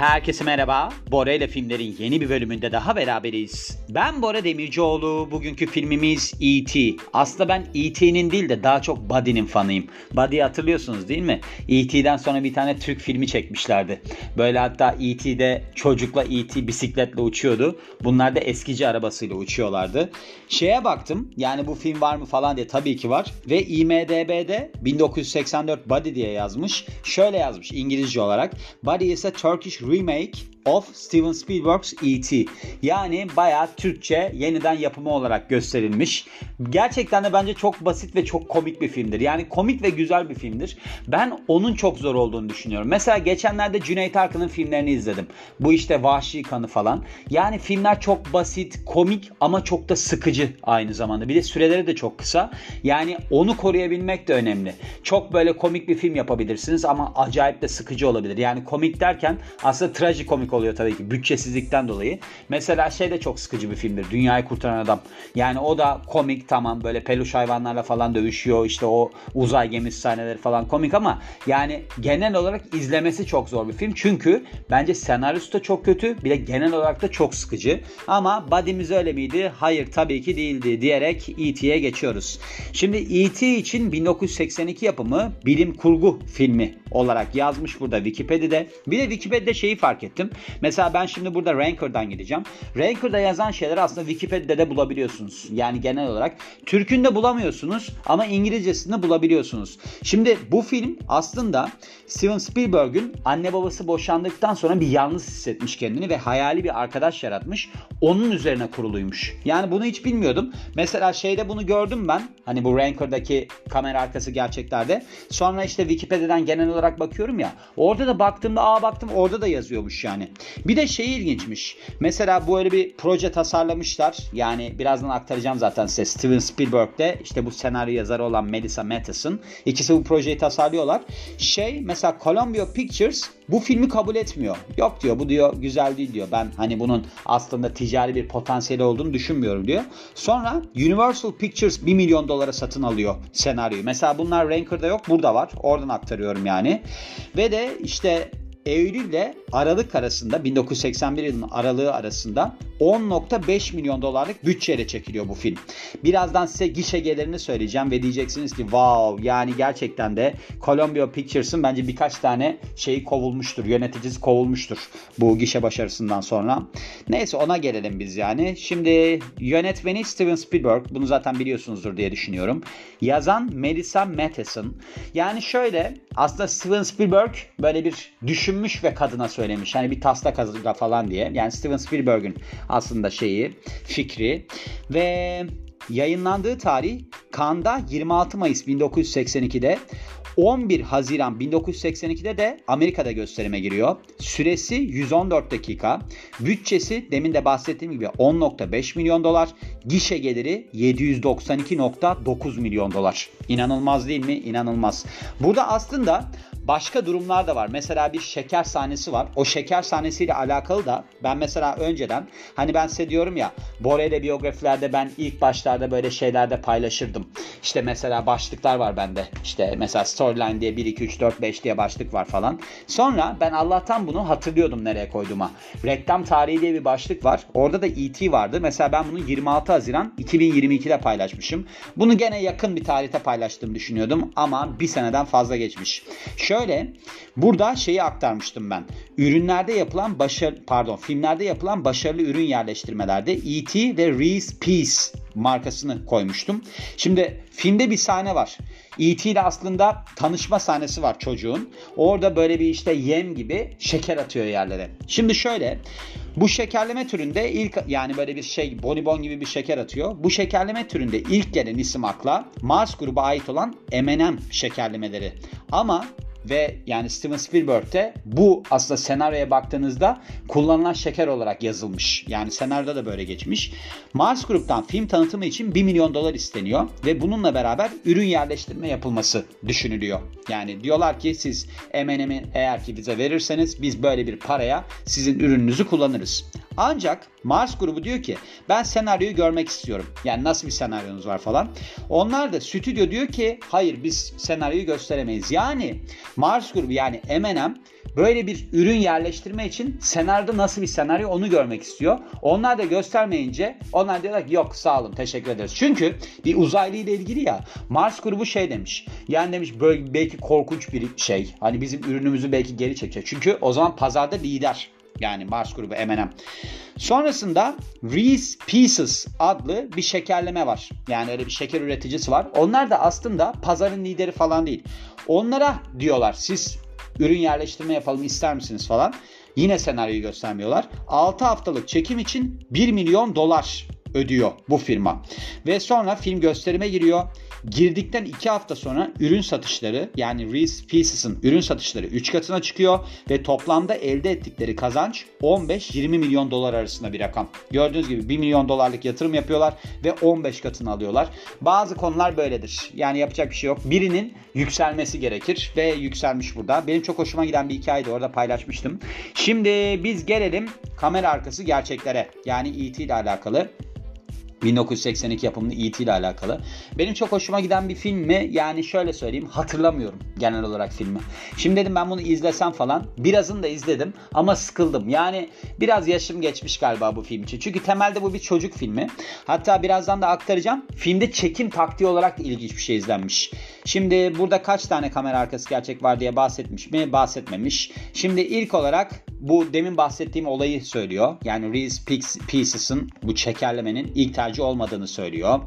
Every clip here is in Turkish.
Herkese merhaba. Bora ile filmlerin yeni bir bölümünde daha beraberiz. Ben Bora Demircioğlu. Bugünkü filmimiz E.T. Aslında ben E.T.'nin değil de daha çok Buddy'nin fanıyım. Buddy'yi hatırlıyorsunuz değil mi? E.T.'den sonra bir tane Türk filmi çekmişlerdi. Böyle hatta E.T.'de çocukla E.T. bisikletle uçuyordu. Bunlar da eskici arabasıyla uçuyorlardı. Şeye baktım yani bu film var mı falan diye tabii ki var. Ve IMDB'de 1984 Buddy diye yazmış. Şöyle yazmış İngilizce olarak. Buddy is a Turkish remake of Steven Spielberg's E.T. Yani bayağı Türkçe yeniden yapımı olarak gösterilmiş. Gerçekten de bence çok basit ve çok komik bir filmdir. Yani komik ve güzel bir filmdir. Ben onun çok zor olduğunu düşünüyorum. Mesela geçenlerde Cüneyt Arkın'ın filmlerini izledim. Bu işte Vahşi Kanı falan. Yani filmler çok basit, komik ama çok da sıkıcı aynı zamanda. Bir de süreleri de çok kısa. Yani onu koruyabilmek de önemli. Çok böyle komik bir film yapabilirsiniz ama acayip de sıkıcı olabilir. Yani komik derken aslında trajikomik oluyor tabii ki bütçesizlikten dolayı. Mesela şey de çok sıkıcı bir filmdir. Dünyayı Kurtaran Adam. Yani o da komik tamam böyle peluş hayvanlarla falan dövüşüyor. İşte o uzay gemisi sahneleri falan komik ama yani genel olarak izlemesi çok zor bir film. Çünkü bence senaryosu da çok kötü. Bir de genel olarak da çok sıkıcı. Ama Buddy'miz öyle miydi? Hayır tabii ki değildi diyerek E.T.'ye geçiyoruz. Şimdi E.T. için 1982 yapımı bilim kurgu filmi olarak yazmış burada Wikipedia'da. Bir de Wikipedia'da şeyi fark ettim. Mesela ben şimdi burada Ranker'dan gideceğim. Ranker'da yazan şeyleri aslında Wikipedia'da bulabiliyorsunuz. Yani genel olarak. Türk'ünde bulamıyorsunuz ama İngilizcesinde bulabiliyorsunuz. Şimdi bu film aslında Steven Spielberg'ün anne babası boşandıktan sonra bir yalnız hissetmiş kendini ve hayali bir arkadaş yaratmış. Onun üzerine kuruluymuş. Yani bunu hiç bilmiyordum. Mesela şeyde bunu gördüm ben. Hani bu Ranker'daki kamera arkası gerçeklerde. Sonra işte Wikipedia'dan genel olarak bakıyorum ya. Orada da baktığımda aa baktım orada da yazıyormuş yani. Bir de şey ilginçmiş. Mesela bu öyle bir proje tasarlamışlar. Yani birazdan aktaracağım zaten size. Steven Spielberg'de işte bu senaryo yazarı olan Melissa Matheson. İkisi bu projeyi tasarlıyorlar. Şey mesela Columbia Pictures bu filmi kabul etmiyor. Yok diyor bu diyor güzel değil diyor. Ben hani bunun aslında ticari bir potansiyeli olduğunu düşünmüyorum diyor. Sonra Universal Pictures 1 milyon dolara satın alıyor senaryoyu. Mesela bunlar Ranker'da yok burada var. Oradan aktarıyorum yani. Ve de işte Eylül ile Aralık arasında 1981 yılının aralığı arasında 10.5 milyon dolarlık bütçeyle çekiliyor bu film. Birazdan size gişe gelirini söyleyeceğim ve diyeceksiniz ki wow yani gerçekten de Columbia Pictures'ın bence birkaç tane şeyi kovulmuştur. Yöneticisi kovulmuştur bu gişe başarısından sonra. Neyse ona gelelim biz yani. Şimdi yönetmeni Steven Spielberg. Bunu zaten biliyorsunuzdur diye düşünüyorum. Yazan Melissa Matheson. Yani şöyle aslında Steven Spielberg böyle bir düşünmüş ve kadına söylemiş. Hani bir taslak hazırla falan diye. Yani Steven Spielberg'ün aslında şeyi, fikri ve yayınlandığı tarih Cannes'da 26 Mayıs 1982'de 11 Haziran 1982'de de Amerika'da gösterime giriyor. Süresi 114 dakika. Bütçesi demin de bahsettiğim gibi 10.5 milyon dolar. Gişe geliri 792.9 milyon dolar. İnanılmaz değil mi? İnanılmaz. Burada aslında başka durumlar da var. Mesela bir şeker sahnesi var. O şeker sahnesiyle alakalı da ben mesela önceden hani ben size diyorum ya Borel'e biyografilerde ben ilk başlarda böyle şeylerde paylaşırdım. İşte mesela başlıklar var bende. İşte mesela storyline diye 1 2 3 4 5 diye başlık var falan. Sonra ben Allah'tan bunu hatırlıyordum nereye koyduğuma. Reklam tarihi diye bir başlık var. Orada da ET vardı. Mesela ben bunu 26 Haziran 2022'de paylaşmışım. Bunu gene yakın bir tarihte paylaştığımı düşünüyordum ama bir seneden fazla geçmiş. Şöyle burada şeyi aktarmıştım ben. Ürünlerde yapılan başarı pardon filmlerde yapılan başarılı ürün yerleştirmelerde E.T. ve Reese Peace markasını koymuştum. Şimdi filmde bir sahne var. E.T. ile aslında tanışma sahnesi var çocuğun. Orada böyle bir işte yem gibi şeker atıyor yerlere. Şimdi şöyle bu şekerleme türünde ilk yani böyle bir şey bonibon gibi bir şeker atıyor. Bu şekerleme türünde ilk gelen isim akla Mars gruba ait olan M&M şekerlemeleri. Ama ve yani Steven Spielberg'te bu aslında senaryoya baktığınızda kullanılan şeker olarak yazılmış. Yani senaryoda da böyle geçmiş. Mars Group'tan film tanıtımı için 1 milyon dolar isteniyor ve bununla beraber ürün yerleştirme yapılması düşünülüyor. Yani diyorlar ki siz M&M'i eğer ki bize verirseniz biz böyle bir paraya sizin ürününüzü kullanırız. Ancak Mars grubu diyor ki ben senaryoyu görmek istiyorum. Yani nasıl bir senaryonuz var falan. Onlar da stüdyo diyor ki hayır biz senaryoyu gösteremeyiz. Yani Mars grubu yani M&M böyle bir ürün yerleştirme için senaryoda nasıl bir senaryo onu görmek istiyor. Onlar da göstermeyince onlar diyorlar ki yok sağ olun teşekkür ederiz. Çünkü bir uzaylı ile ilgili ya Mars grubu şey demiş. Yani demiş böyle belki korkunç bir şey. Hani bizim ürünümüzü belki geri çekecek. Çünkü o zaman pazarda lider. Yani Mars grubu M&M. Sonrasında Reese Pieces adlı bir şekerleme var. Yani öyle bir şeker üreticisi var. Onlar da aslında pazarın lideri falan değil. Onlara diyorlar siz ürün yerleştirme yapalım ister misiniz falan. Yine senaryoyu göstermiyorlar. 6 haftalık çekim için 1 milyon dolar ödüyor bu firma. Ve sonra film gösterime giriyor. Girdikten 2 hafta sonra ürün satışları yani Reese Pieces'ın ürün satışları 3 katına çıkıyor ve toplamda elde ettikleri kazanç 15-20 milyon dolar arasında bir rakam. Gördüğünüz gibi 1 milyon dolarlık yatırım yapıyorlar ve 15 katını alıyorlar. Bazı konular böyledir. Yani yapacak bir şey yok. Birinin yükselmesi gerekir ve yükselmiş burada. Benim çok hoşuma giden bir hikayeydi orada paylaşmıştım. Şimdi biz gelelim kamera arkası gerçeklere yani E.T. ile alakalı. 1982 yapımlı E.T. ile alakalı. Benim çok hoşuma giden bir film mi? Yani şöyle söyleyeyim hatırlamıyorum genel olarak filmi. Şimdi dedim ben bunu izlesem falan. Birazını da izledim ama sıkıldım. Yani biraz yaşım geçmiş galiba bu film için. Çünkü temelde bu bir çocuk filmi. Hatta birazdan da aktaracağım. Filmde çekim taktiği olarak da ilginç bir şey izlenmiş. Şimdi burada kaç tane kamera arkası gerçek var diye bahsetmiş mi? Bahsetmemiş. Şimdi ilk olarak bu demin bahsettiğim olayı söylüyor. Yani Reese Pieces'ın bu çekerlemenin ilk tercih olmadığını söylüyor.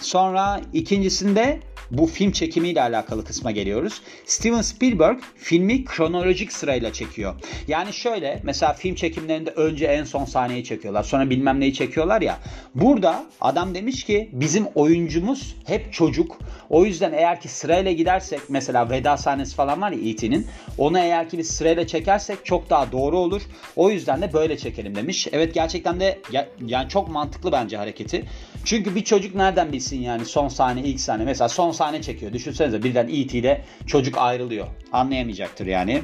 Sonra ikincisinde bu film çekimiyle alakalı kısma geliyoruz. Steven Spielberg filmi kronolojik sırayla çekiyor. Yani şöyle mesela film çekimlerinde önce en son sahneyi çekiyorlar. Sonra bilmem neyi çekiyorlar ya. Burada adam demiş ki bizim oyuncumuz hep çocuk. O yüzden eğer ki sırayla gidersek mesela veda sahnesi falan var ya E.T.'nin. Onu eğer ki biz sırayla çekersek çok daha doğru olur. O yüzden de böyle çekelim demiş. Evet gerçekten de yani çok mantıklı bence hareketi. Çünkü bir çocuk nereden bilsin yani son sahne ilk sahne. Mesela son sahne çekiyor. Düşünsenize birden E.T. ile çocuk ayrılıyor. Anlayamayacaktır yani.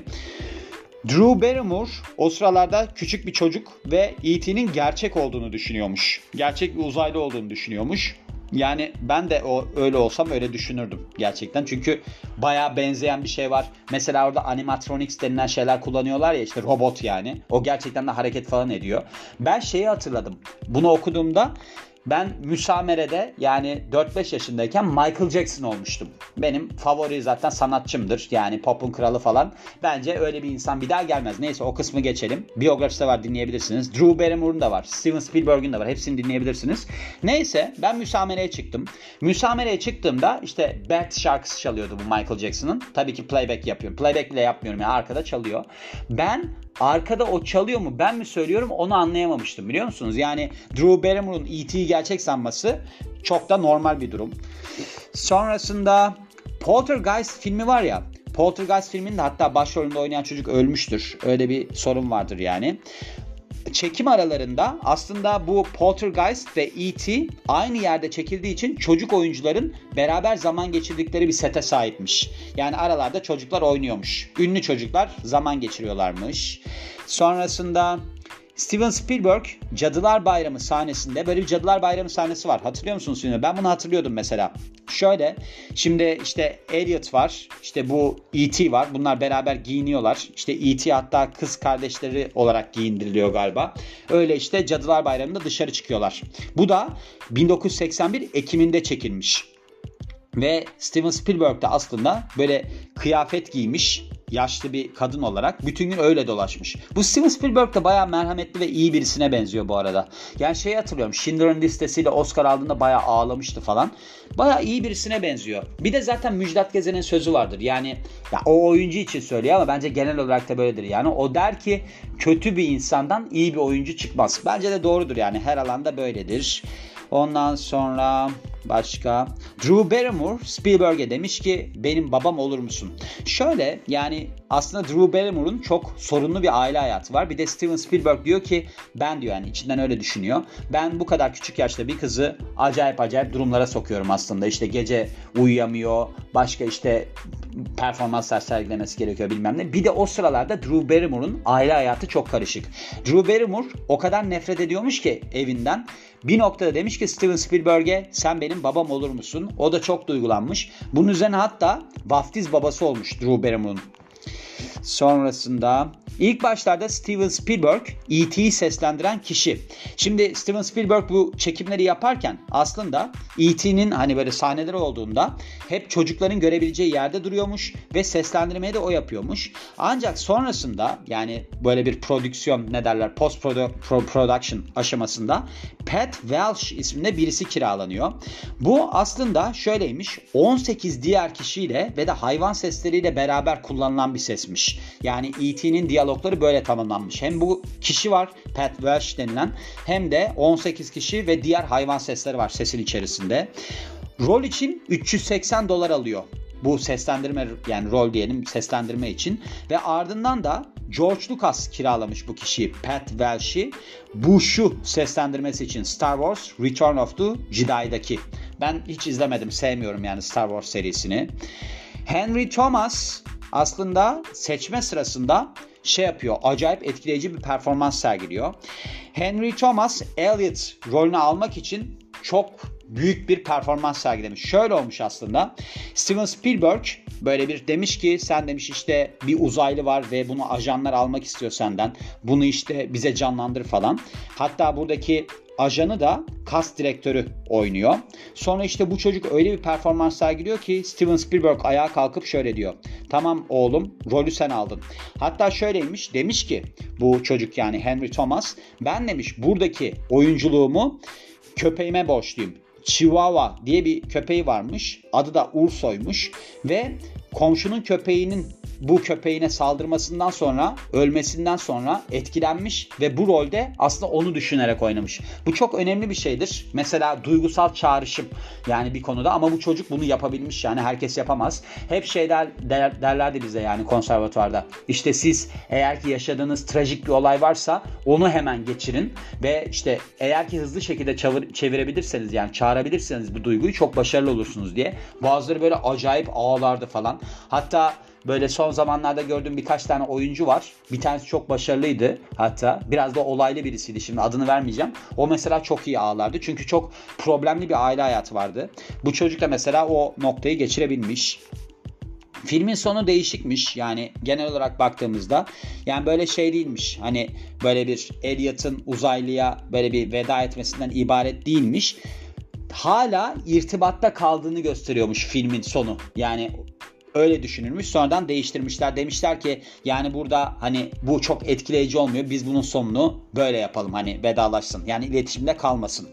Drew Barrymore o sıralarda küçük bir çocuk ve E.T.'nin gerçek olduğunu düşünüyormuş. Gerçek bir uzaylı olduğunu düşünüyormuş. Yani ben de o öyle olsam öyle düşünürdüm gerçekten. Çünkü baya benzeyen bir şey var. Mesela orada animatronics denilen şeyler kullanıyorlar ya işte robot yani. O gerçekten de hareket falan ediyor. Ben şeyi hatırladım. Bunu okuduğumda ben müsamerede yani 4-5 yaşındayken Michael Jackson olmuştum. Benim favori zaten sanatçımdır. Yani popun kralı falan. Bence öyle bir insan bir daha gelmez. Neyse o kısmı geçelim. Biyografisi de var dinleyebilirsiniz. Drew Barrymore'un da var. Steven Spielberg'ün de var. Hepsini dinleyebilirsiniz. Neyse ben müsamereye çıktım. Müsamereye çıktığımda işte Beth şarkısı çalıyordu bu Michael Jackson'ın. Tabii ki playback yapıyorum. Playback bile yapmıyorum yani arkada çalıyor. Ben arkada o çalıyor mu ben mi söylüyorum onu anlayamamıştım biliyor musunuz? Yani Drew Barrymore'un E.T.'yi gerçek sanması çok da normal bir durum. Sonrasında Poltergeist filmi var ya Poltergeist filminde hatta başrolünde oynayan çocuk ölmüştür. Öyle bir sorun vardır yani çekim aralarında aslında bu Poltergeist ve E.T. aynı yerde çekildiği için çocuk oyuncuların beraber zaman geçirdikleri bir sete sahipmiş. Yani aralarda çocuklar oynuyormuş. Ünlü çocuklar zaman geçiriyorlarmış. Sonrasında Steven Spielberg Cadılar Bayramı sahnesinde böyle bir Cadılar Bayramı sahnesi var. Hatırlıyor musunuz filmi? Ben bunu hatırlıyordum mesela. Şöyle şimdi işte Elliot var. işte bu E.T. var. Bunlar beraber giyiniyorlar. İşte E.T. hatta kız kardeşleri olarak giyindiriliyor galiba. Öyle işte Cadılar Bayramı'nda dışarı çıkıyorlar. Bu da 1981 Ekim'inde çekilmiş. Ve Steven Spielberg de aslında böyle kıyafet giymiş yaşlı bir kadın olarak bütün gün öyle dolaşmış. Bu Steven Spielberg de bayağı merhametli ve iyi birisine benziyor bu arada. Yani şeyi hatırlıyorum Schindler'ın listesiyle Oscar aldığında bayağı ağlamıştı falan. Bayağı iyi birisine benziyor. Bir de zaten Müjdat Gezen'in sözü vardır. Yani ya o oyuncu için söylüyor ama bence genel olarak da böyledir. Yani o der ki kötü bir insandan iyi bir oyuncu çıkmaz. Bence de doğrudur yani her alanda böyledir. Ondan sonra başka Drew Barrymore Spielberg'e demiş ki benim babam olur musun? Şöyle yani aslında Drew Barrymore'un çok sorunlu bir aile hayatı var. Bir de Steven Spielberg diyor ki ben diyor yani içinden öyle düşünüyor. Ben bu kadar küçük yaşta bir kızı acayip acayip durumlara sokuyorum aslında. İşte gece uyuyamıyor. Başka işte performanslar sergilemesi gerekiyor bilmem ne. Bir de o sıralarda Drew Barrymore'un aile hayatı çok karışık. Drew Barrymore o kadar nefret ediyormuş ki evinden. Bir noktada demiş ki Steven Spielberg'e sen benim babam olur musun? O da çok duygulanmış. Bunun üzerine hatta vaftiz babası olmuş Drew Barrymore'un. Sonrasında ilk başlarda Steven Spielberg E.T.'yi seslendiren kişi. Şimdi Steven Spielberg bu çekimleri yaparken aslında E.T.'nin hani böyle sahneleri olduğunda hep çocukların görebileceği yerde duruyormuş ve seslendirmeyi de o yapıyormuş. Ancak sonrasında yani böyle bir prodüksiyon ne derler post production aşamasında Pat Welsh isminde birisi kiralanıyor. Bu aslında şöyleymiş 18 diğer kişiyle ve de hayvan sesleriyle beraber kullanılan bir sesmiş. Yani E.T.'nin diyalogları böyle tamamlanmış. Hem bu kişi var Pat Welsh denilen hem de 18 kişi ve diğer hayvan sesleri var sesin içerisinde. Rol için 380 dolar alıyor bu seslendirme yani rol diyelim seslendirme için ve ardından da George Lucas kiralamış bu kişiyi Pat Welsh'i bu şu seslendirmesi için Star Wars Return of the Jedi'daki. Ben hiç izlemedim sevmiyorum yani Star Wars serisini. Henry Thomas aslında seçme sırasında şey yapıyor. Acayip etkileyici bir performans sergiliyor. Henry Thomas Elliot rolünü almak için çok büyük bir performans sergilemiş. Şöyle olmuş aslında. Steven Spielberg böyle bir demiş ki sen demiş işte bir uzaylı var ve bunu ajanlar almak istiyor senden. Bunu işte bize canlandır falan. Hatta buradaki ajanı da kas direktörü oynuyor. Sonra işte bu çocuk öyle bir performans sergiliyor ki Steven Spielberg ayağa kalkıp şöyle diyor. Tamam oğlum rolü sen aldın. Hatta şöyleymiş demiş ki bu çocuk yani Henry Thomas ben demiş buradaki oyunculuğumu köpeğime borçluyum. Chihuahua diye bir köpeği varmış. Adı da Urso'ymuş ve komşunun köpeğinin bu köpeğine saldırmasından sonra, ölmesinden sonra etkilenmiş ve bu rolde aslında onu düşünerek oynamış. Bu çok önemli bir şeydir. Mesela duygusal çağrışım yani bir konuda ama bu çocuk bunu yapabilmiş yani herkes yapamaz. Hep şeyler der, derlerdi bize yani konservatuvarda. İşte siz eğer ki yaşadığınız trajik bir olay varsa onu hemen geçirin ve işte eğer ki hızlı şekilde çevir, çevirebilirseniz yani çağırabilirseniz bu duyguyu çok başarılı olursunuz diye. Bazıları böyle acayip ağlardı falan. Hatta Böyle son zamanlarda gördüğüm birkaç tane oyuncu var. Bir tanesi çok başarılıydı hatta. Biraz da olaylı birisiydi şimdi adını vermeyeceğim. O mesela çok iyi ağlardı. Çünkü çok problemli bir aile hayatı vardı. Bu çocuk da mesela o noktayı geçirebilmiş. Filmin sonu değişikmiş yani genel olarak baktığımızda. Yani böyle şey değilmiş. Hani böyle bir Elliot'ın uzaylıya böyle bir veda etmesinden ibaret değilmiş. Hala irtibatta kaldığını gösteriyormuş filmin sonu. Yani öyle düşünülmüş. Sonradan değiştirmişler. Demişler ki yani burada hani bu çok etkileyici olmuyor. Biz bunun sonunu böyle yapalım. Hani vedalaşsın. Yani iletişimde kalmasın.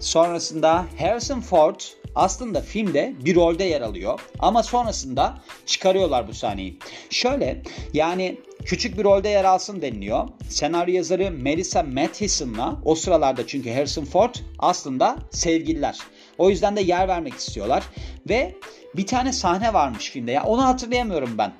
Sonrasında Harrison Ford aslında filmde bir rolde yer alıyor. Ama sonrasında çıkarıyorlar bu sahneyi. Şöyle yani küçük bir rolde yer alsın deniliyor. Senaryo yazarı Melissa Matheson'la o sıralarda çünkü Harrison Ford aslında sevgililer. O yüzden de yer vermek istiyorlar. Ve bir tane sahne varmış filmde ya onu hatırlayamıyorum ben.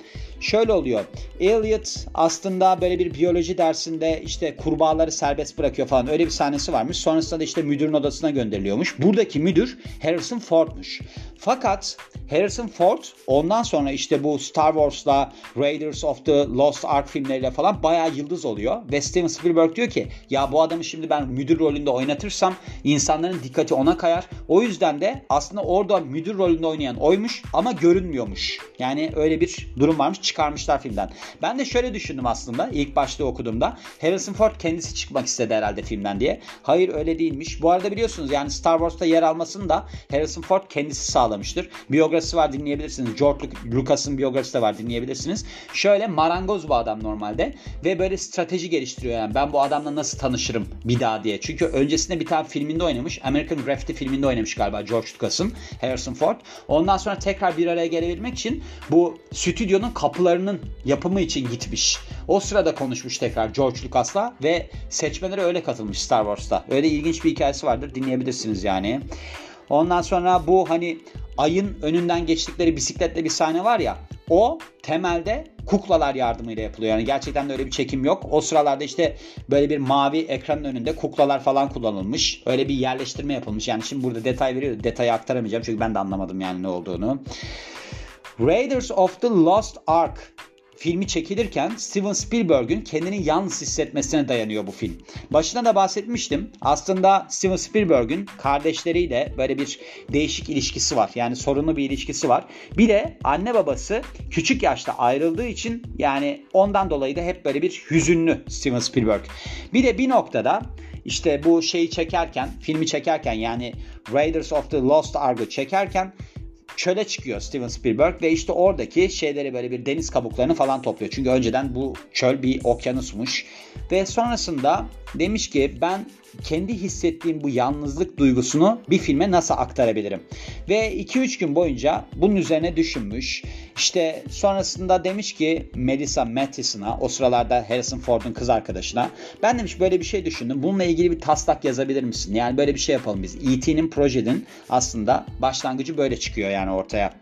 Şöyle oluyor. Elliot aslında böyle bir biyoloji dersinde işte kurbağaları serbest bırakıyor falan öyle bir sahnesi varmış. Sonrasında da işte müdürün odasına gönderiliyormuş. Buradaki müdür Harrison Ford'muş. Fakat Harrison Ford ondan sonra işte bu Star Wars'la Raiders of the Lost Ark filmleriyle falan bayağı yıldız oluyor. Ve Steven Spielberg diyor ki ya bu adamı şimdi ben müdür rolünde oynatırsam insanların dikkati ona kayar. O yüzden de aslında orada müdür rolünde oynayan oymuş ama görünmüyormuş. Yani öyle bir durum varmış çıkarmışlar filmden. Ben de şöyle düşündüm aslında ilk başta okuduğumda. Harrison Ford kendisi çıkmak istedi herhalde filmden diye. Hayır öyle değilmiş. Bu arada biliyorsunuz yani Star Wars'ta yer almasını da Harrison Ford kendisi sağlamıştır. Biyografisi var dinleyebilirsiniz. George Lucas'ın biyografisi de var dinleyebilirsiniz. Şöyle marangoz bu adam normalde ve böyle strateji geliştiriyor yani ben bu adamla nasıl tanışırım bir daha diye. Çünkü öncesinde bir tane filminde oynamış. American Graffiti filminde oynamış galiba George Lucas'ın Harrison Ford. Ondan sonra tekrar bir araya gelebilmek için bu stüdyonun kapı yapılarının yapımı için gitmiş. O sırada konuşmuş tekrar George Lucas'la ve seçmelere öyle katılmış Star Wars'ta. Öyle ilginç bir hikayesi vardır dinleyebilirsiniz yani. Ondan sonra bu hani ayın önünden geçtikleri bisikletle bir sahne var ya o temelde kuklalar yardımıyla yapılıyor. Yani gerçekten de öyle bir çekim yok. O sıralarda işte böyle bir mavi ekranın önünde kuklalar falan kullanılmış. Öyle bir yerleştirme yapılmış. Yani şimdi burada detay veriyor. Detayı aktaramayacağım çünkü ben de anlamadım yani ne olduğunu. Raiders of the Lost Ark filmi çekilirken Steven Spielberg'ün kendini yalnız hissetmesine dayanıyor bu film. Başına da bahsetmiştim. Aslında Steven Spielberg'ün kardeşleriyle böyle bir değişik ilişkisi var. Yani sorunlu bir ilişkisi var. Bir de anne babası küçük yaşta ayrıldığı için yani ondan dolayı da hep böyle bir hüzünlü Steven Spielberg. Bir de bir noktada işte bu şeyi çekerken, filmi çekerken yani Raiders of the Lost Ark'ı çekerken çöle çıkıyor Steven Spielberg ve işte oradaki şeyleri böyle bir deniz kabuklarını falan topluyor. Çünkü önceden bu çöl bir okyanusmuş. Ve sonrasında demiş ki ben kendi hissettiğim bu yalnızlık duygusunu bir filme nasıl aktarabilirim? Ve 2-3 gün boyunca bunun üzerine düşünmüş. İşte sonrasında demiş ki Melissa Mathison'a o sıralarda Harrison Ford'un kız arkadaşına ben demiş böyle bir şey düşündüm. Bununla ilgili bir taslak yazabilir misin? Yani böyle bir şey yapalım biz. E.T.'nin projenin aslında başlangıcı böyle çıkıyor yani ortaya.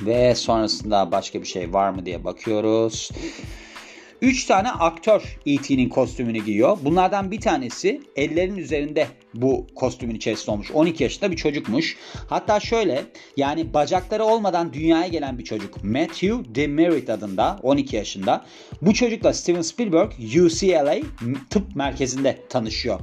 Ve sonrasında başka bir şey var mı diye bakıyoruz. 3 tane aktör E.T.'nin kostümünü giyiyor. Bunlardan bir tanesi ellerin üzerinde bu kostümün içerisinde olmuş. 12 yaşında bir çocukmuş. Hatta şöyle yani bacakları olmadan dünyaya gelen bir çocuk. Matthew Demerit adında 12 yaşında. Bu çocukla Steven Spielberg UCLA tıp merkezinde tanışıyor.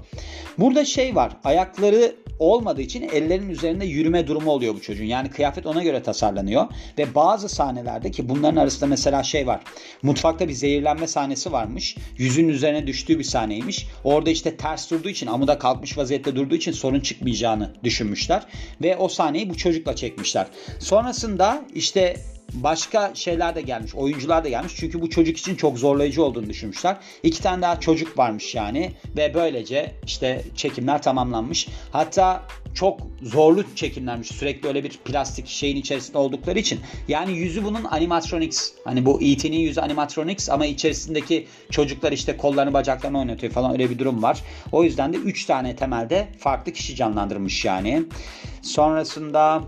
Burada şey var ayakları olmadığı için ellerin üzerinde yürüme durumu oluyor bu çocuğun. Yani kıyafet ona göre tasarlanıyor ve bazı sahnelerde ki bunların arasında mesela şey var. Mutfakta bir zehirlenme sahnesi varmış. Yüzün üzerine düştüğü bir sahneymiş. Orada işte ters durduğu için amuda kalkmış vaziyette durduğu için sorun çıkmayacağını düşünmüşler ve o sahneyi bu çocukla çekmişler. Sonrasında işte başka şeyler de gelmiş. Oyuncular da gelmiş. Çünkü bu çocuk için çok zorlayıcı olduğunu düşünmüşler. İki tane daha çocuk varmış yani. Ve böylece işte çekimler tamamlanmış. Hatta çok zorlu çekimlermiş. Sürekli öyle bir plastik şeyin içerisinde oldukları için. Yani yüzü bunun animatronics. Hani bu E.T.'nin yüzü animatronics ama içerisindeki çocuklar işte kollarını bacaklarını oynatıyor falan öyle bir durum var. O yüzden de 3 tane temelde farklı kişi canlandırmış yani. Sonrasında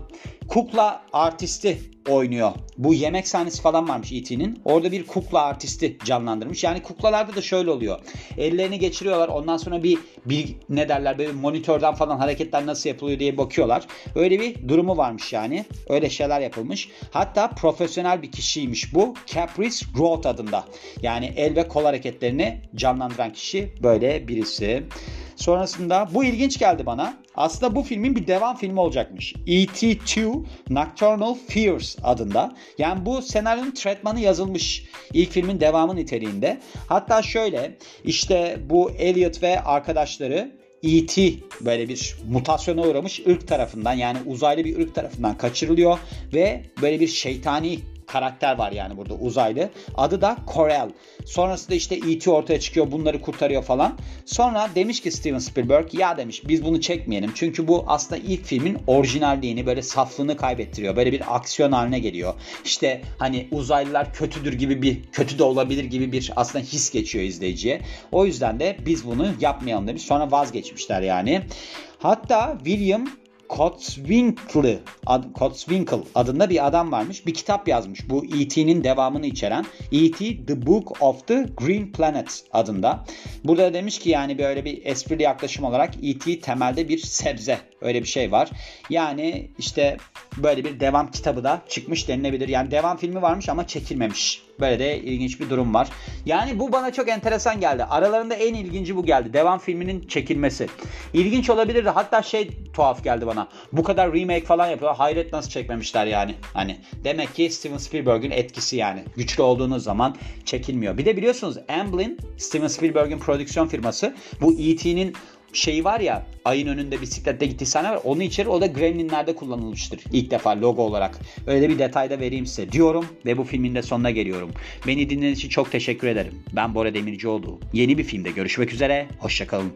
kukla artisti oynuyor. Bu yemek sahnesi falan varmış E.T.'nin. Orada bir kukla artisti canlandırmış. Yani kuklalarda da şöyle oluyor. Ellerini geçiriyorlar. Ondan sonra bir, bir ne derler böyle monitörden falan hareketler nasıl yapılıyor diye bakıyorlar. Öyle bir durumu varmış yani. Öyle şeyler yapılmış. Hatta profesyonel bir kişiymiş bu. Caprice Roth adında. Yani el ve kol hareketlerini canlandıran kişi böyle birisi. Sonrasında bu ilginç geldi bana. Aslında bu filmin bir devam filmi olacakmış. E.T. 2 Nocturnal Fears adında. Yani bu senaryonun tretmanı yazılmış ilk filmin devamı niteliğinde. Hatta şöyle işte bu Elliot ve arkadaşları E.T. böyle bir mutasyona uğramış ırk tarafından yani uzaylı bir ırk tarafından kaçırılıyor ve böyle bir şeytani karakter var yani burada uzaylı. Adı da Corel. Sonrasında işte E.T. ortaya çıkıyor bunları kurtarıyor falan. Sonra demiş ki Steven Spielberg ya demiş biz bunu çekmeyelim. Çünkü bu aslında ilk filmin orijinalliğini böyle saflığını kaybettiriyor. Böyle bir aksiyon haline geliyor. İşte hani uzaylılar kötüdür gibi bir kötü de olabilir gibi bir aslında his geçiyor izleyiciye. O yüzden de biz bunu yapmayalım demiş. Sonra vazgeçmişler yani. Hatta William Kotzwinkle, ad, Kotzwinkle adında bir adam varmış. Bir kitap yazmış. Bu E.T.'nin devamını içeren E.T. The Book of the Green Planet adında. Burada demiş ki yani böyle bir esprili yaklaşım olarak E.T. temelde bir sebze. Öyle bir şey var. Yani işte böyle bir devam kitabı da çıkmış denilebilir. Yani devam filmi varmış ama çekilmemiş. Böyle de ilginç bir durum var. Yani bu bana çok enteresan geldi. Aralarında en ilginci bu geldi. Devam filminin çekilmesi. İlginç olabilirdi. Hatta şey tuhaf geldi bana. Bu kadar remake falan yapıyor. Hayret nasıl çekmemişler yani. Hani demek ki Steven Spielberg'ün etkisi yani. Güçlü olduğunuz zaman çekilmiyor. Bir de biliyorsunuz Amblin Steven Spielberg'in prodüksiyon firması. Bu E.T.'nin şey var ya ayın önünde bisiklette gittiği sahne var. Onu içeri o da Gremlin'lerde kullanılmıştır. ilk defa logo olarak. Öyle bir detayda vereyim size diyorum ve bu filmin de sonuna geliyorum. Beni dinlediğiniz için çok teşekkür ederim. Ben Bora Demircioğlu. Yeni bir filmde görüşmek üzere. Hoşçakalın.